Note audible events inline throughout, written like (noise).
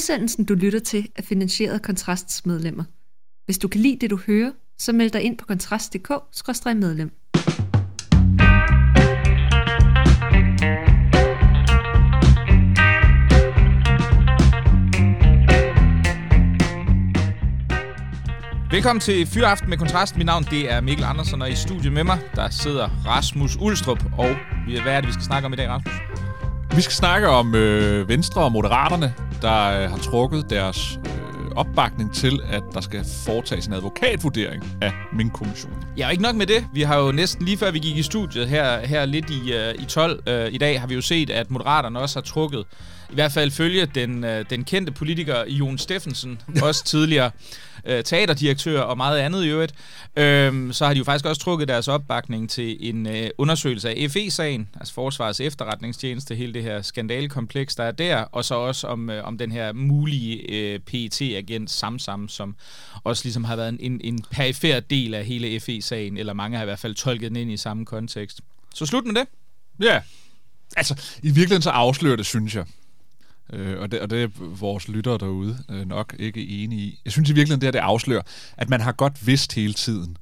Udsendelsen, du lytter til, er finansieret af Kontrasts medlemmer. Hvis du kan lide det, du hører, så meld dig ind på kontrast.dk-medlem. Velkommen til Fyraften med Kontrast. Mit navn det er Mikkel Andersen, og i studiet med mig, der sidder Rasmus Ulstrup. Og hvad er det, vi skal snakke om i dag, Rasmus? Vi skal snakke om øh, Venstre og Moderaterne, der øh, har trukket deres øh, opbakning til, at der skal foretages en advokatvurdering af Mink-kommissionen. Ja, og ikke nok med det. Vi har jo næsten lige før vi gik i studiet her, her lidt i, øh, i 12 øh, i dag, har vi jo set, at Moderaterne også har trukket, i hvert fald følge den, øh, den kendte politiker Jon Steffensen, (laughs) også tidligere øh, teaterdirektør og meget andet i øvrigt, øh, så har de jo faktisk også trukket deres opbakning til en øh, undersøgelse af FE-sagen, altså Forsvarets efterretningstjeneste, hele det her skandalekompleks, der er der, og så også om, øh, om den her mulige øh, PET-agent Samsam, som også ligesom har været en, en, en perifer del af hele FE-sagen, eller mange har i hvert fald tolket den ind i samme kontekst. Så slut med det. Ja, altså i virkeligheden så afslører det, synes jeg, Øh, og, det, og det er vores lyttere derude øh, nok ikke enige i. Jeg synes i virkeligheden, det her det afslører, at man har godt vidst hele tiden,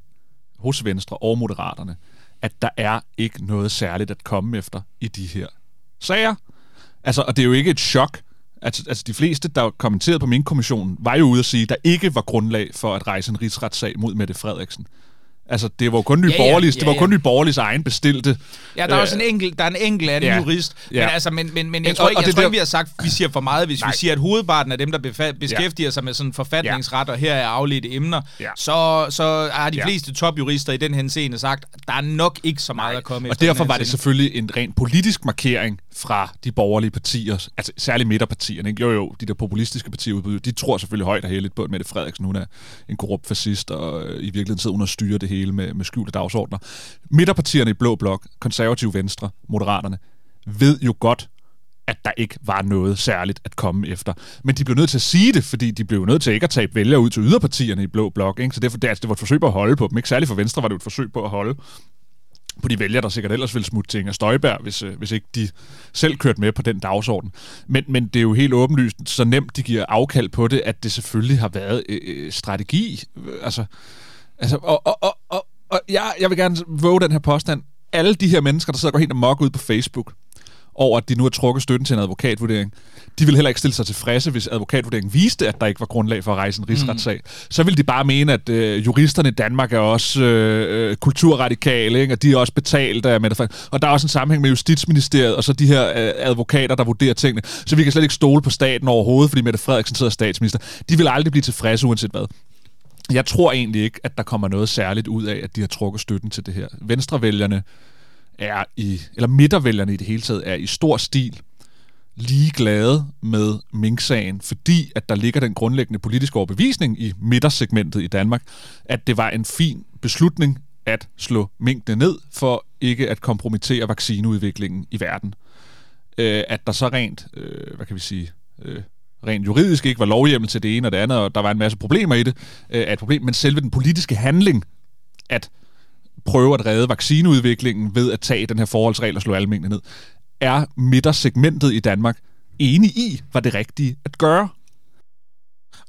hos Venstre og Moderaterne, at der er ikke noget særligt at komme efter i de her sager. Altså, og det er jo ikke et chok. Altså, altså de fleste, der kommenterede på min kommission, var jo ude at sige, at der ikke var grundlag for at rejse en rigsretssag mod Mette Frederiksen. Altså, det var kun Nye ja, ja, ja, det var kun Nye Borgerliges egen bestilte. Ja, der er også en enkelt, der er en enkelt anden ja, jurist. Ja. Men, altså, men, men, men jeg tror ikke, og, og jeg tror ikke, vi har sagt, vi siger for meget. Hvis Nej. vi siger, at hovedparten af dem, der beskæftiger ja. sig med sådan forfatningsret, og her er afledte emner, ja. så, så har de fleste ja. topjurister i den henseende sagt, der er nok ikke så meget Nej. at komme Og derfor var det selvfølgelig en ren politisk markering fra de borgerlige partier, altså særligt midterpartierne. Ikke? Jo, jo, de der populistiske partier, de tror selvfølgelig højt og heldigt på, at Mette Frederiksen hun er en korrupt fascist, og øh, i virkeligheden sidder hun og styrer det hele hele med, med skjulte dagsordner. Midterpartierne i Blå Blok, konservative Venstre, Moderaterne, ved jo godt, at der ikke var noget særligt at komme efter. Men de blev nødt til at sige det, fordi de blev nødt til ikke at tabe vælgere ud til yderpartierne i Blå Blok. Ikke? Så derfor, det, altså, det var et forsøg på at holde på dem. Ikke særligt for Venstre var det et forsøg på at holde på de vælger, der sikkert ellers ville smutte til Inger Støjberg, hvis, øh, hvis ikke de selv kørte med på den dagsorden. Men, men det er jo helt åbenlyst, så nemt de giver afkald på det, at det selvfølgelig har været øh, øh strategi. Altså, Altså, og, og, og, og, og jeg, jeg vil gerne våge den her påstand. Alle de her mennesker, der sidder og går helt amok ud på Facebook, over at de nu har trukket støtten til en advokatvurdering, de vil heller ikke stille sig tilfredse, hvis advokatvurderingen viste, at der ikke var grundlag for at rejse en rigsretssag. Mm. Så vil de bare mene, at øh, juristerne i Danmark er også øh, øh kulturradikale, ikke? og de er også betalt af Mette Og der er også en sammenhæng med Justitsministeriet, og så de her øh, advokater, der vurderer tingene. Så vi kan slet ikke stole på staten overhovedet, fordi Mette Frederiksen sidder statsminister. De vil aldrig blive tilfredse, uanset hvad. Jeg tror egentlig ikke, at der kommer noget særligt ud af, at de har trukket støtten til det her. Venstrevælgerne er i, eller midtervælgerne i det hele taget, er i stor stil ligeglade med Mink-sagen, fordi at der ligger den grundlæggende politiske overbevisning i midtersegmentet i Danmark, at det var en fin beslutning at slå minkene ned for ikke at kompromittere vaccineudviklingen i verden. Øh, at der så rent, øh, hvad kan vi sige, øh, rent juridisk ikke var lovhjemmel til det ene og det andet, og der var en masse problemer i det, øh, er et problem, men selve den politiske handling, at prøve at redde vaccineudviklingen ved at tage den her forholdsregel og slå almindelig ned, er midtersegmentet i Danmark enig i, var det rigtige at gøre.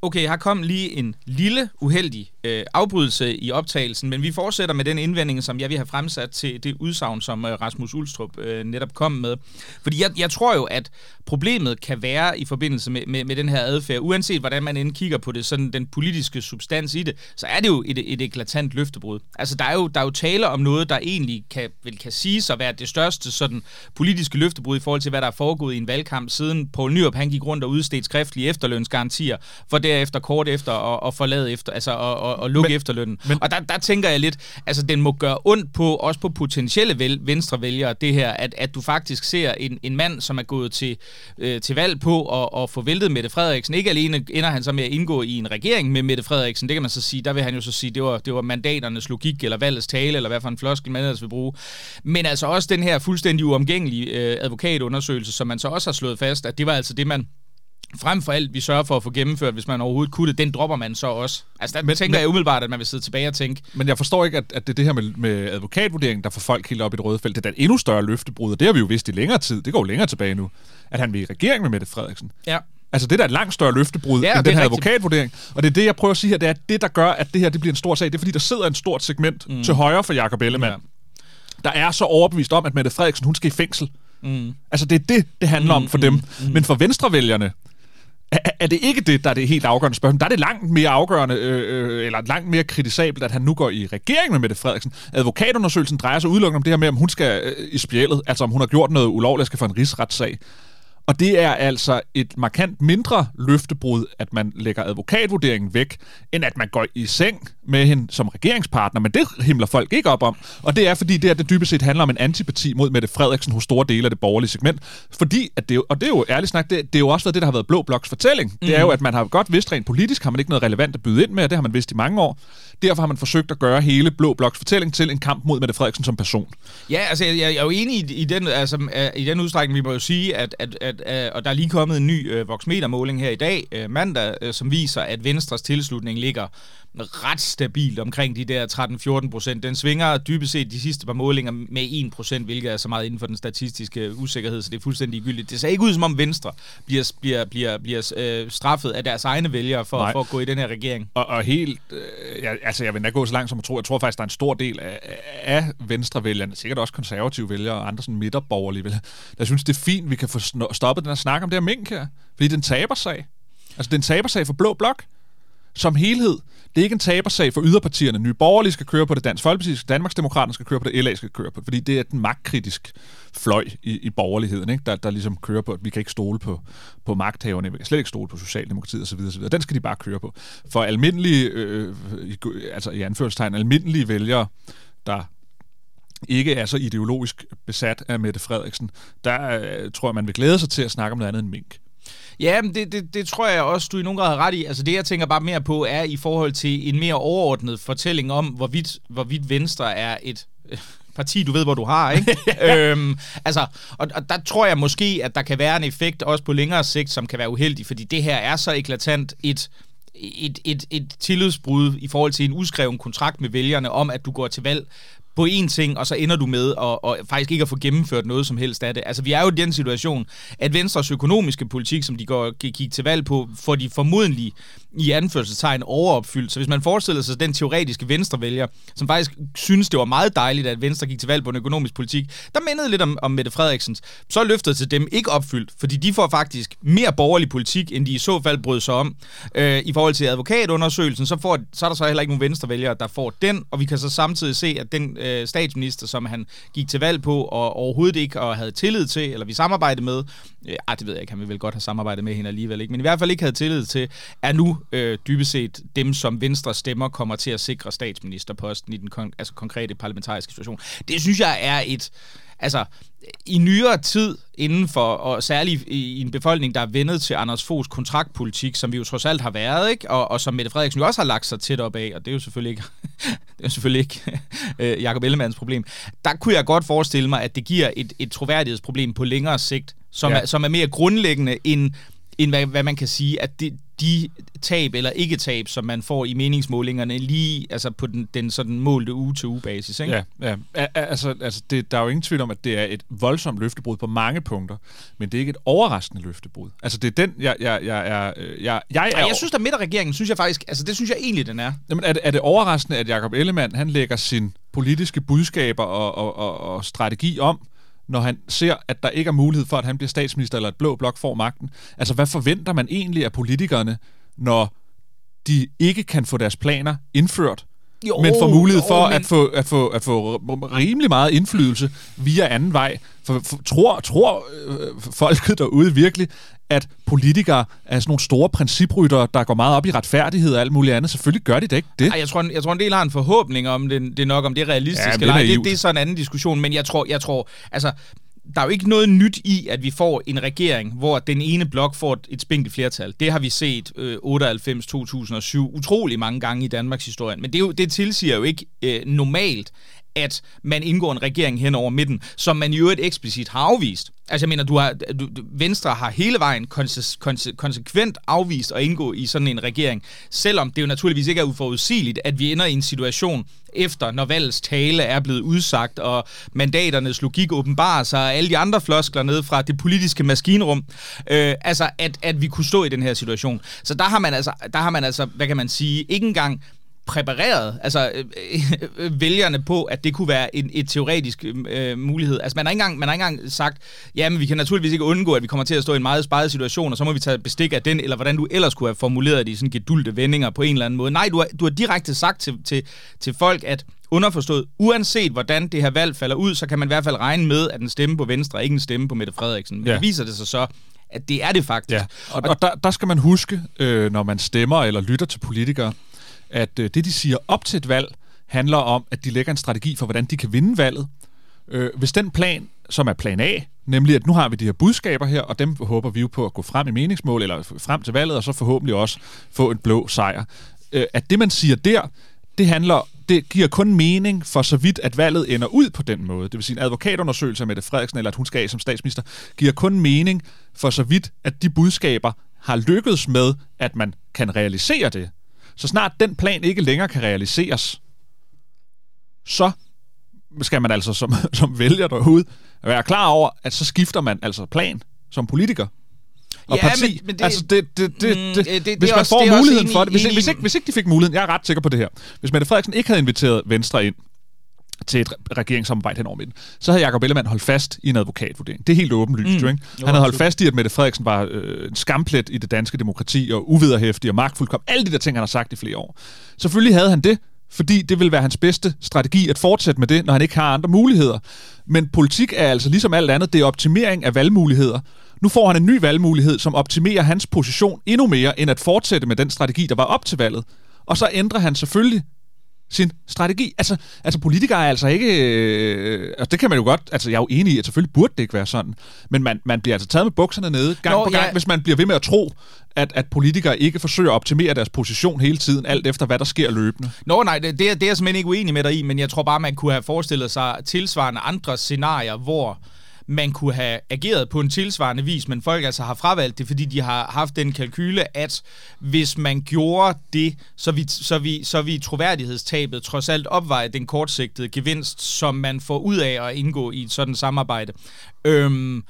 Okay, her kom lige en lille uheldig øh, afbrydelse i optagelsen, men vi fortsætter med den indvending, som jeg vil have fremsat til det udsagn, som øh, Rasmus Ulstrup øh, netop kom med. Fordi jeg, jeg tror jo, at problemet kan være i forbindelse med, med, med den her adfærd, uanset hvordan man end kigger på det, sådan den politiske substans i det, så er det jo et, et eklatant løftebrud. Altså, der er, jo, der er jo tale om noget, der egentlig kan, vel kan siges at være det største sådan, politiske løftebrud i forhold til, hvad der er foregået i en valgkamp, siden Poul Nyrup han gik rundt og udstedte skriftlige efterlønsgarantier, for derefter kort efter at, at forlade efter, altså at, at, at lukke men, efterlønnen. Men, og der, der tænker jeg lidt, altså den må gøre ondt på, også på potentielle vel, venstrevælgere, det her, at, at du faktisk ser en, en mand, som er gået til, øh, til valg på at, at få væltet Mette Frederiksen. Ikke alene ender han så med at indgå i en regering med Mette Frederiksen, det kan man så sige, der vil han jo så sige, det var, det var mandaternes logik, eller valgets tale, eller hvad for en floskel man ellers vil bruge. Men altså også den her fuldstændig uomgængelige øh, advokatundersøgelse, som man så også har slået fast, at det var altså det, man frem for alt, vi sørger for at få gennemført, hvis man overhovedet kunne det, den dropper man så også. Altså, der men, tænker men, jeg umiddelbart, at man vil sidde tilbage og tænke... Men jeg forstår ikke, at, at det er det her med, med advokatvurderingen, der får folk helt op i det røde felt. Det er et endnu større løftebrud, og det har vi jo vidst i længere tid. Det går jo længere tilbage nu. At han vil i regering med Mette Frederiksen. Ja. Altså, det der er et langt større løftebrud Ja, end den er her rigtigt. advokatvurdering. Og det er det, jeg prøver at sige her, det er, at det, der gør, at det her det bliver en stor sag, det er, fordi der sidder en stort segment mm. til højre for Jacob Ellemann, Ja. der er så overbevist om, at Mette Frederiksen, hun skal i fængsel. Mm. Altså, det er det, det handler mm, om for dem. Mm, Men for venstrevælgerne, er, er det ikke det, der er det helt afgørende spørgsmål. Der er det langt mere afgørende, øh, øh, eller langt mere kritisabelt, at han nu går i regering med Mette Frederiksen. Advokatundersøgelsen drejer sig udelukkende om det her med, om hun skal øh, i spjældet, altså om hun har gjort noget ulovligt skal få en rigsretssag. Og det er altså et markant mindre løftebrud, at man lægger advokatvurderingen væk, end at man går i seng med hende som regeringspartner. Men det himler folk ikke op om. Og det er, fordi det, her, det dybest set handler om en antipati mod Mette Frederiksen hos store dele af det borgerlige segment. Fordi, at det, jo- og det er jo ærligt snak, det, det er jo også været det, der har været Blå Bloks fortælling. Mm. Det er jo, at man har godt vidst rent politisk, har man ikke noget relevant at byde ind med, og det har man vidst i mange år. Derfor har man forsøgt at gøre hele Blå Bloks fortælling til en kamp mod Mette Frederiksen som person. Ja, altså jeg, jeg er jo enig i, i, den, altså, øh, i den udstrækning, vi må jo sige, at, at, at, at og der er lige kommet en ny øh, voksmetermåling her i dag, øh, mandag, øh, som viser, at Venstres tilslutning ligger ret stabilt omkring de der 13-14 procent. Den svinger dybest set de sidste par målinger med 1 procent, hvilket er så meget inden for den statistiske usikkerhed, så det er fuldstændig gyldigt. Det ser ikke ud som om Venstre bliver, bliver, bliver, bliver øh, straffet af deres egne vælgere for, Nej. for at gå i den her regering. Og, og helt, øh, jeg, altså jeg vil da gå så langt som at tro, jeg tror faktisk, der er en stor del af, af venstrevælgerne, sikkert også konservative vælgere og andre sådan midterborgerlige vælgere, der synes, det er fint, vi kan få stoppet den her snak om det her mink her. Fordi det er en tabersag. Altså det er en tabersag for Blå Blok som helhed. Det er ikke en tabersag for yderpartierne. Nye Borgerlige skal køre på det, Dansk Folkeparti, Danmarksdemokraterne skal køre på det, LA skal køre på det. Fordi det er den magtkritisk fløj i, i borgerligheden, ikke? Der, der ligesom kører på, at vi kan ikke stole på, på magthaverne, vi kan slet ikke stole på Socialdemokratiet osv. osv. Den skal de bare køre på. For almindelige, øh, i, altså i anførselstegn, almindelige vælgere, der ikke er så ideologisk besat af Mette Frederiksen, der øh, tror jeg, man vil glæde sig til at snakke om noget andet end mink. Ja, men det, det, det tror jeg også, du i nogen grad har ret i. Altså det, jeg tænker bare mere på, er i forhold til en mere overordnet fortælling om, hvorvidt, hvorvidt Venstre er et øh, parti, du ved, hvor du har, ikke? (laughs) øhm, altså, og, og der tror jeg måske, at der kan være en effekt også på længere sigt, som kan være uheldig, fordi det her er så eklatant et et, et, et tillidsbrud i forhold til en uskreven kontrakt med vælgerne om, at du går til valg på én ting, og så ender du med at, og faktisk ikke at få gennemført noget som helst af det. Altså, vi er jo i den situation, at Venstres økonomiske politik, som de går, gik til valg på, får de formodentlig i anførselstegn overopfyldt. Så hvis man forestiller sig den teoretiske venstrevælger, som faktisk synes, det var meget dejligt, at Venstre gik til valg på en økonomisk politik, der mindede lidt om, om Mette Frederiksens, så er løftet til dem ikke opfyldt, fordi de får faktisk mere borgerlig politik, end de i så fald brød sig om. Øh, I forhold til advokatundersøgelsen, så, får, så er der så heller ikke nogen venstrevælgere, der får den, og vi kan så samtidig se, at den øh, statsminister, som han gik til valg på, og overhovedet ikke og havde tillid til, eller vi samarbejdede med, øh, det ved jeg ikke, han vil vel godt have samarbejdet med hende alligevel, ikke? men i hvert fald ikke havde tillid til, er nu øh, dybest set dem, som venstre stemmer kommer til at sikre statsministerposten i den kon- altså konkrete parlamentariske situation. Det synes jeg er et... Altså, i nyere tid inden for, og særligt i, en befolkning, der er vendet til Anders Foghs kontraktpolitik, som vi jo trods alt har været, ikke? Og, og som Mette Frederiksen jo også har lagt sig tæt op af, og det er jo selvfølgelig ikke, (laughs) det er selvfølgelig ikke øh, Jacob Ellemanns problem. Der kunne jeg godt forestille mig, at det giver et, et troværdighedsproblem på længere sigt, som, ja. er, som er mere grundlæggende end, end hvad, hvad man kan sige, at det, de tab eller ikke tab, som man får i meningsmålingerne, lige altså på den, den sådan målte uge til uge basis. Ikke? Ja, ja. A- altså, altså det, der er jo ingen tvivl om, at det er et voldsomt løftebrud på mange punkter, men det er ikke et overraskende løftebrud. Altså, det er den, jeg, jeg, jeg er... øh, Jeg, jeg, er Ej, jeg synes, at midterregeringen, synes jeg faktisk, altså det synes jeg egentlig, den er. Jamen, er, det, er det overraskende, at Jacob Ellemann, han lægger sin politiske budskaber og, og, og, og strategi om, når han ser, at der ikke er mulighed for, at han bliver statsminister, eller at Blå Blok får magten? Altså, hvad forventer man egentlig af politikerne, når de ikke kan få deres planer indført, jo, men får mulighed for jo, men... at, få, at, få, at få rimelig meget indflydelse via anden vej. For, for tror, tror øh, folket derude virkelig, at politikere er sådan nogle store principryttere, der går meget op i retfærdighed og alt muligt andet? Selvfølgelig gør de da ikke det. Ej, jeg tror, en- jeg tror en del har en forhåbning om det, det nok, om det er realistisk Ja, det eller er. Det, naivt. det er så en anden diskussion, men jeg tror, jeg tror, altså, der er jo ikke noget nyt i, at vi får en regering, hvor den ene blok får et, et spinkelt flertal. Det har vi set øh, 98-2007 utrolig mange gange i Danmarks historie. Men det, er jo, det tilsiger jo ikke øh, normalt, at man indgår en regering hen over midten, som man jo et eksplicit har afvist. Altså jeg mener, du har, du, Venstre har hele vejen konse, konse, konsekvent afvist at indgå i sådan en regering, selvom det jo naturligvis ikke er uforudsigeligt, at vi ender i en situation efter, når valgets tale er blevet udsagt, og mandaternes logik åbenbarer sig, og alle de andre floskler ned fra det politiske maskinrum, øh, altså at, at vi kunne stå i den her situation. Så der har man altså, der har man altså hvad kan man sige, ikke engang præpareret altså, øh, øh, vælgerne på, at det kunne være en et teoretisk øh, mulighed. Altså, man har, ikke engang, man har ikke engang sagt, ja, men vi kan naturligvis ikke undgå, at vi kommer til at stå i en meget sparet situation, og så må vi tage bestik af den, eller hvordan du ellers kunne have formuleret det i sådan gedulte vendinger på en eller anden måde. Nej, du har, du har direkte sagt til, til, til folk, at underforstået, uanset hvordan det her valg falder ud, så kan man i hvert fald regne med, at en stemme på Venstre ikke en stemme på Mette Frederiksen. Men ja. det viser det sig så, at det er det faktisk. Ja. Og, og der, der skal man huske, øh, når man stemmer eller lytter til politikere, at øh, det, de siger op til et valg, handler om, at de lægger en strategi for, hvordan de kan vinde valget. Øh, hvis den plan, som er plan A, nemlig at nu har vi de her budskaber her, og dem håber vi jo på at gå frem i meningsmål, eller frem til valget, og så forhåbentlig også få en blå sejr. Øh, at det, man siger der, det handler det giver kun mening for så vidt, at valget ender ud på den måde. Det vil sige, en advokatundersøgelse af Mette Frederiksen, eller at hun skal af som statsminister, giver kun mening for så vidt, at de budskaber har lykkedes med, at man kan realisere det. Så snart den plan ikke længere kan realiseres, så skal man altså som, (laughs) som vælger derude være klar over, at så skifter man altså plan som politiker. Og ja, parti, men, men det, altså det, det, det, mm, det, det, det hvis man også, får muligheden for det, hvis, hvis, ikke, hvis ikke de fik muligheden, jeg er ret sikker på det her, hvis Mette Frederiksen ikke havde inviteret Venstre ind, til et regeringssamarbejde hen over midten, så havde Jacob Ellemann holdt fast i en advokatvurdering. Det er helt åbenlyst, mm. jo, ikke? Han havde holdt fast i, at Mette Frederiksen var øh, en skamplet i det danske demokrati, og uvederhæftig og magtfuldkom. Alle de der ting, han har sagt i flere år. Selvfølgelig havde han det, fordi det vil være hans bedste strategi at fortsætte med det, når han ikke har andre muligheder. Men politik er altså ligesom alt andet, det er optimering af valgmuligheder. Nu får han en ny valgmulighed, som optimerer hans position endnu mere, end at fortsætte med den strategi, der var op til valget. Og så ændrer han selvfølgelig sin strategi. Altså, altså politikere er altså ikke... Øh, altså, det kan man jo godt... Altså, jeg er jo enig i, at selvfølgelig burde det ikke være sådan. Men man, man bliver altså taget med bukserne nede gang Nå, på gang, ja. hvis man bliver ved med at tro, at, at politikere ikke forsøger at optimere deres position hele tiden, alt efter hvad der sker løbende. Nå nej, det, det, er, det er jeg simpelthen ikke uenig med dig i, men jeg tror bare, man kunne have forestillet sig tilsvarende andre scenarier, hvor man kunne have ageret på en tilsvarende vis, men folk altså har fravalgt det, fordi de har haft den kalkyle, at hvis man gjorde det, så vi, så vi, så vi troværdighedstabet trods alt opveje den kortsigtede gevinst, som man får ud af at indgå i et sådan samarbejde. Øhm,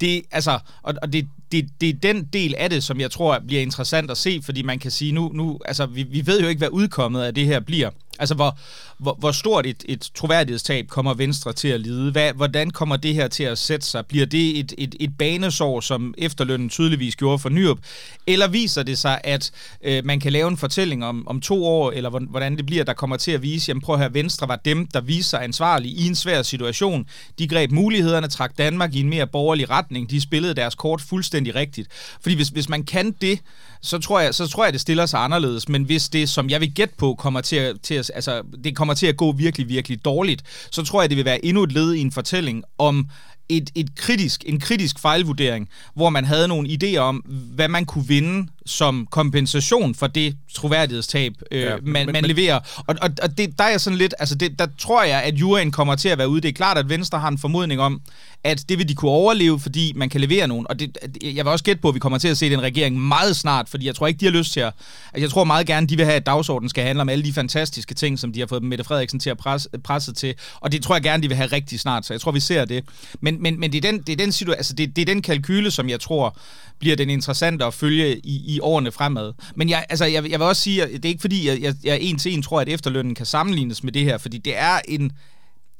det, altså, og, og det, det, det er den del af det, som jeg tror bliver interessant at se, fordi man kan sige, nu, nu altså, vi, vi ved jo ikke, hvad udkommet af det her bliver. Altså, hvor, hvor, hvor stort et, et troværdighedstab kommer Venstre til at lide? Hvad, hvordan kommer det her til at sætte sig? Bliver det et, et, et banesår, som efterlønnen tydeligvis gjorde for Nyrup? Eller viser det sig, at øh, man kan lave en fortælling om, om to år, eller hvordan det bliver, der kommer til at vise, jamen prøv at høre, Venstre var dem, der viste sig ansvarlige i en svær situation. De greb mulighederne, trak Danmark i en mere borgerlig retning. De spillede deres kort fuldstændig rigtigt. Fordi hvis, hvis man kan det, så tror jeg, så tror jeg, det stiller sig anderledes. Men hvis det, som jeg vil gætte på, kommer til at, til at, altså, det kommer til at gå virkelig, virkelig dårligt, så tror jeg, det vil være endnu et led i en fortælling om et, et kritisk, en kritisk fejlvurdering, hvor man havde nogle idéer om, hvad man kunne vinde som kompensation for det troværdighedstab, øh, ja, man, men, man leverer. Og, og, og det, der er sådan lidt, altså det, der tror jeg, at juryen kommer til at være ude. Det er klart, at Venstre har en formodning om, at det vil de kunne overleve, fordi man kan levere nogen. Og det, jeg vil også gætte på, at vi kommer til at se den regering meget snart, fordi jeg tror ikke, de har lyst til at... Altså jeg tror meget gerne, de vil have, at dagsordenen skal handle om alle de fantastiske ting, som de har fået Mette Frederiksen til at presse, presse til. Og det tror jeg gerne, de vil have rigtig snart, så jeg tror, vi ser det. Men, men, men det, er den, det, er den situation, altså det, det er den kalkyle, som jeg tror bliver den interessante at følge i, i årene fremad. Men jeg, altså, jeg, jeg vil også sige, at det er ikke fordi, jeg, jeg, jeg en til en tror, at efterlønnen kan sammenlignes med det her, fordi det er en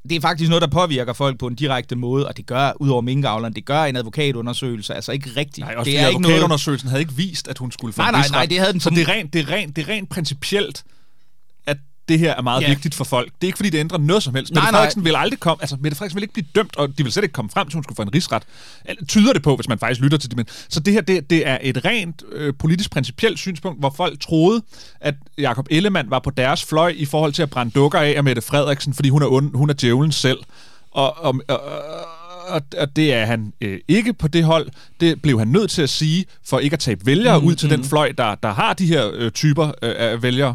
det er faktisk noget, der påvirker folk på en direkte måde, og det gør, udover minkavleren, det gør en advokatundersøgelse, altså ikke rigtigt. Nej, også det er advokatundersøgelsen noget... havde ikke vist, at hun skulle få nej, nej, nej, det havde den Så det er rent, det er rent, det er rent principielt, det her er meget ja. vigtigt for folk. Det er ikke, fordi det ændrer noget som helst. Nej, Mette Frederiksen nej. vil aldrig komme, altså Mette Frederiksen vil ikke blive dømt, og de vil slet ikke komme frem til, hun skulle få en rigsret. Tyder det på, hvis man faktisk lytter til det. Men, så det her, det, det er et rent øh, politisk principielt synspunkt, hvor folk troede, at Jakob Ellemann var på deres fløj i forhold til at brænde dukker af af Mette Frederiksen, fordi hun er, und, hun er djævlen selv. Og, og, og, og, og det er han øh, ikke på det hold. Det blev han nødt til at sige, for ikke at tabe vælgere mm, ud til mm. den fløj, der, der har de her øh, typer øh, af vælgere.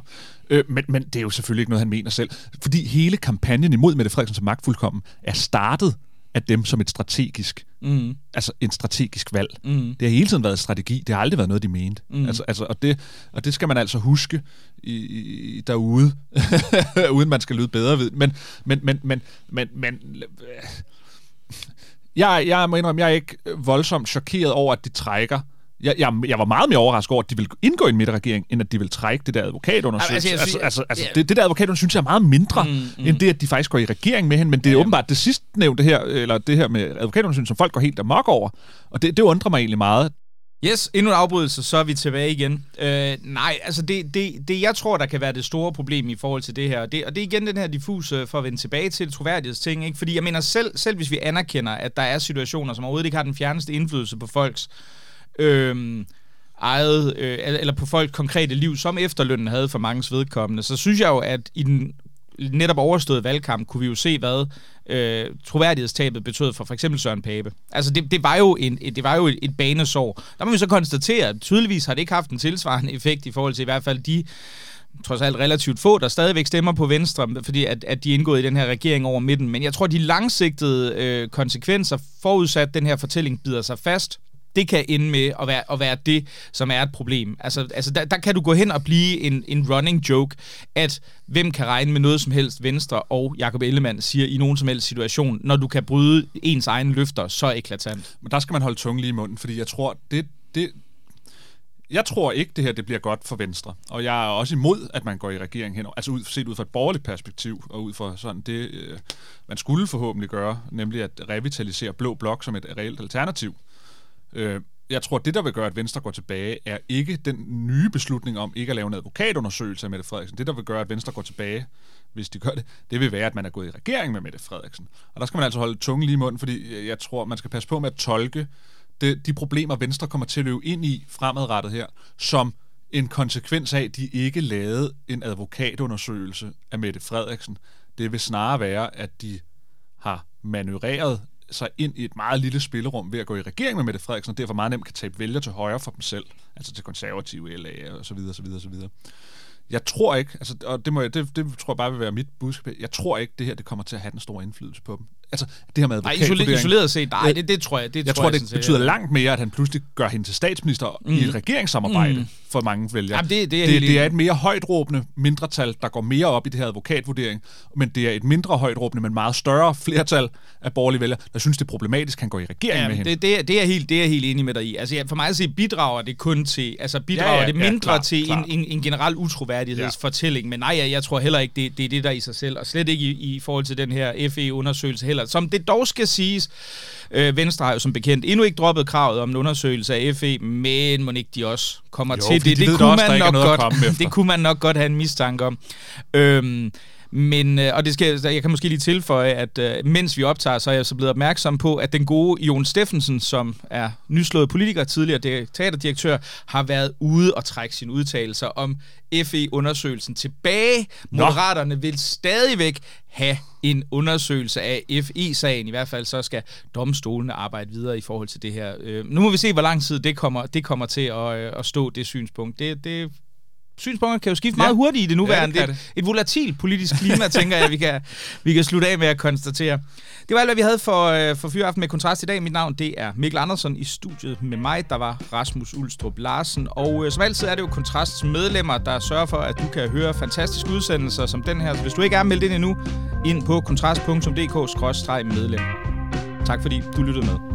Øh, men, men det er jo selvfølgelig ikke noget, han mener selv. Fordi hele kampagnen imod Mette Frederiksen som magtfuldkommen er startet af dem som et strategisk, Mm. altså en strategisk valg. Mm. Det har hele tiden været strategi. Det har aldrig været noget, de mente. Mm. Altså, altså, og, det, og det skal man altså huske i, i, derude, (laughs) uden man skal lyde bedre ved. Men, men, men, men, men, men øh, jeg, jeg må indrømme, jeg er ikke voldsomt chokeret over, at de trækker jeg, jeg, jeg var meget mere overrasket over, at de ville indgå i en midterregering, end at de vil trække det der advokatundersøgelse. Altså, altså, altså, altså, ja. det, det der advokatundersøgelse synes jeg er meget mindre, Mm, mm, mm. mm. end det, at de faktisk går i regering med hende. Men det er Ja. åbenbart det sidste nævnte her, eller det her med advokatundersøgelsen, som folk går helt amok over. Og det, det undrer mig egentlig meget. Yes, endnu en afbrydelse, så er vi tilbage igen. Øh, nej, altså det, det, det, jeg tror, der kan være det store problem i forhold til det her, det, og det er igen den her diffuse, for at vende tilbage til troværdighedsting, ikke? fordi jeg mener selv, selv hvis vi anerkender, at der er situationer, som overhovedet ikke har den fjerneste indflydelse på folks øh, eget, øh, eller på folk konkrete liv, som efterlønnen havde for mange vedkommende, så synes jeg jo, at i den netop overståede valgkamp, kunne vi jo se, hvad øh, troværdighedstabet betød for for eksempel Søren Pape. Altså, det, det var jo, en, det var jo et, et banesår. Der må vi så konstatere, at tydeligvis har det ikke haft en tilsvarende effekt i forhold til i hvert fald de trods alt relativt få, der stadigvæk stemmer på Venstre, fordi at, at de er indgået i den her regering over midten. Men jeg tror, de langsigtede øh, konsekvenser, forudsat den her fortælling bider sig fast, det kan ende med at være, at være det, som er et problem. Altså, altså der, der kan du gå hen og blive en, en running joke, at hvem kan regne med noget som helst Venstre og Jakob Ellemann siger i nogen som helst situation, når du kan bryde ens egne løfter så eklatant. Men der skal man holde tungen lige i munden, fordi jeg tror, det, det, jeg tror ikke, det her det bliver godt for Venstre. Og jeg er også imod, at man går i regering hen. Altså ud, set ud fra et borgerligt perspektiv, og ud fra sådan det, øh, man skulle forhåbentlig gøre, nemlig at revitalisere Blå Blok som et reelt alternativ. Øh, jeg tror, det der vil gøre, at Venstre går tilbage, er ikke den nye beslutning om ikke at lave en advokatundersøgelse af Mette Frederiksen. Det, der vil gøre, at Venstre går tilbage, hvis de gør det, det vil være, at man er gået i regering med Mette Frederiksen. Og der skal man altså holde tungen lige i munden, fordi jeg tror, man skal passe på med at tolke det, de problemer, Venstre kommer til at løbe ind i fremadrettet her, som en konsekvens af, at de ikke lavede en advokatundersøgelse af Mette Frederiksen. Det vil snarere være, at de har manøvreret sig ind i et meget lille spillerum ved at gå i regering med Mette Frederiksen, og derfor meget nemt kan tabe vælger til højre for dem selv, altså til konservative LA og så videre, så videre, så videre. Jeg tror ikke, altså, og det, må jeg, det, det tror jeg bare vil være mit budskab, jeg tror ikke, det her det kommer til at have den store indflydelse på dem. Altså, det her med Nej, isoleret, isoleret set, nej, det, det tror jeg. Det Jeg tror tror, det set, betyder ja. langt mere, at han pludselig gør hende til statsminister mm. i et regeringssamarbejde mm. for mange vælgere. Jamen, det- det er jeg det, det er et mere højtråbende mindretal, der går mere op i det her advokatvurdering, men det er et mindre højtråbende, men meget større flertal af borgerlige vælgere, der synes, det er problematisk, at han går i regering Ja, med hende. det, det, er, det, er jeg helt, det er jeg helt enig med dig i. Altså, ja, for mig at se, bidrager det kun til, altså bidrager Ja, ja, ja, det ja, mindre klart, til klart. En, en, en generel utroværdighedsfortælling. Men nej, jeg, jeg tror heller ikke, det, det er det, der i sig selv, og slet ikke i, i forhold til den her FE-undersøgelse heller. Som det dog skal siges, øh, Venstre har jo som bekendt endnu ikke droppet kravet om en undersøgelse af FE, men må ikke de også kommer Jo, til det. de Det da kunne, også, man nok godt, (laughs) det kunne man nok godt have en mistanke om. Øhm, men, øh, og det skal, jeg kan måske lige tilføje, at øh, mens vi optager, så er jeg så blevet opmærksom på, at den gode Jon Steffensen, som er nyslået politiker, tidligere teaterdirektør, har været ude og trække sine udtalelser om FE-undersøgelsen tilbage. Moderaterne vil stadigvæk have en undersøgelse af FE-sagen. I hvert fald så skal domstolene arbejde videre i forhold til det her. Øh, nu må vi se, hvor lang tid det kommer, det kommer til at, øh, at stå, det synspunkt. Det, det synspunkter kan jo skifte Ja. meget hurtigt i det nuværende. Ja, det det det et volatilt politisk klima, tænker jeg, vi kan, vi kan slutte af med at konstatere. Det var alt, hvad vi havde for, øh, for Fyraften med Kontrast i dag. Mit navn det er Mikkel Andersen i studiet med mig. Der var Rasmus Ulstrup Larsen. Og øh, som altid er det jo Kontrasts medlemmer, der sørger for, at du kan høre fantastiske udsendelser som den her. Så hvis du ikke er meldt ind endnu, ind på kontrast.dk-medlem. Tak fordi du lyttede med.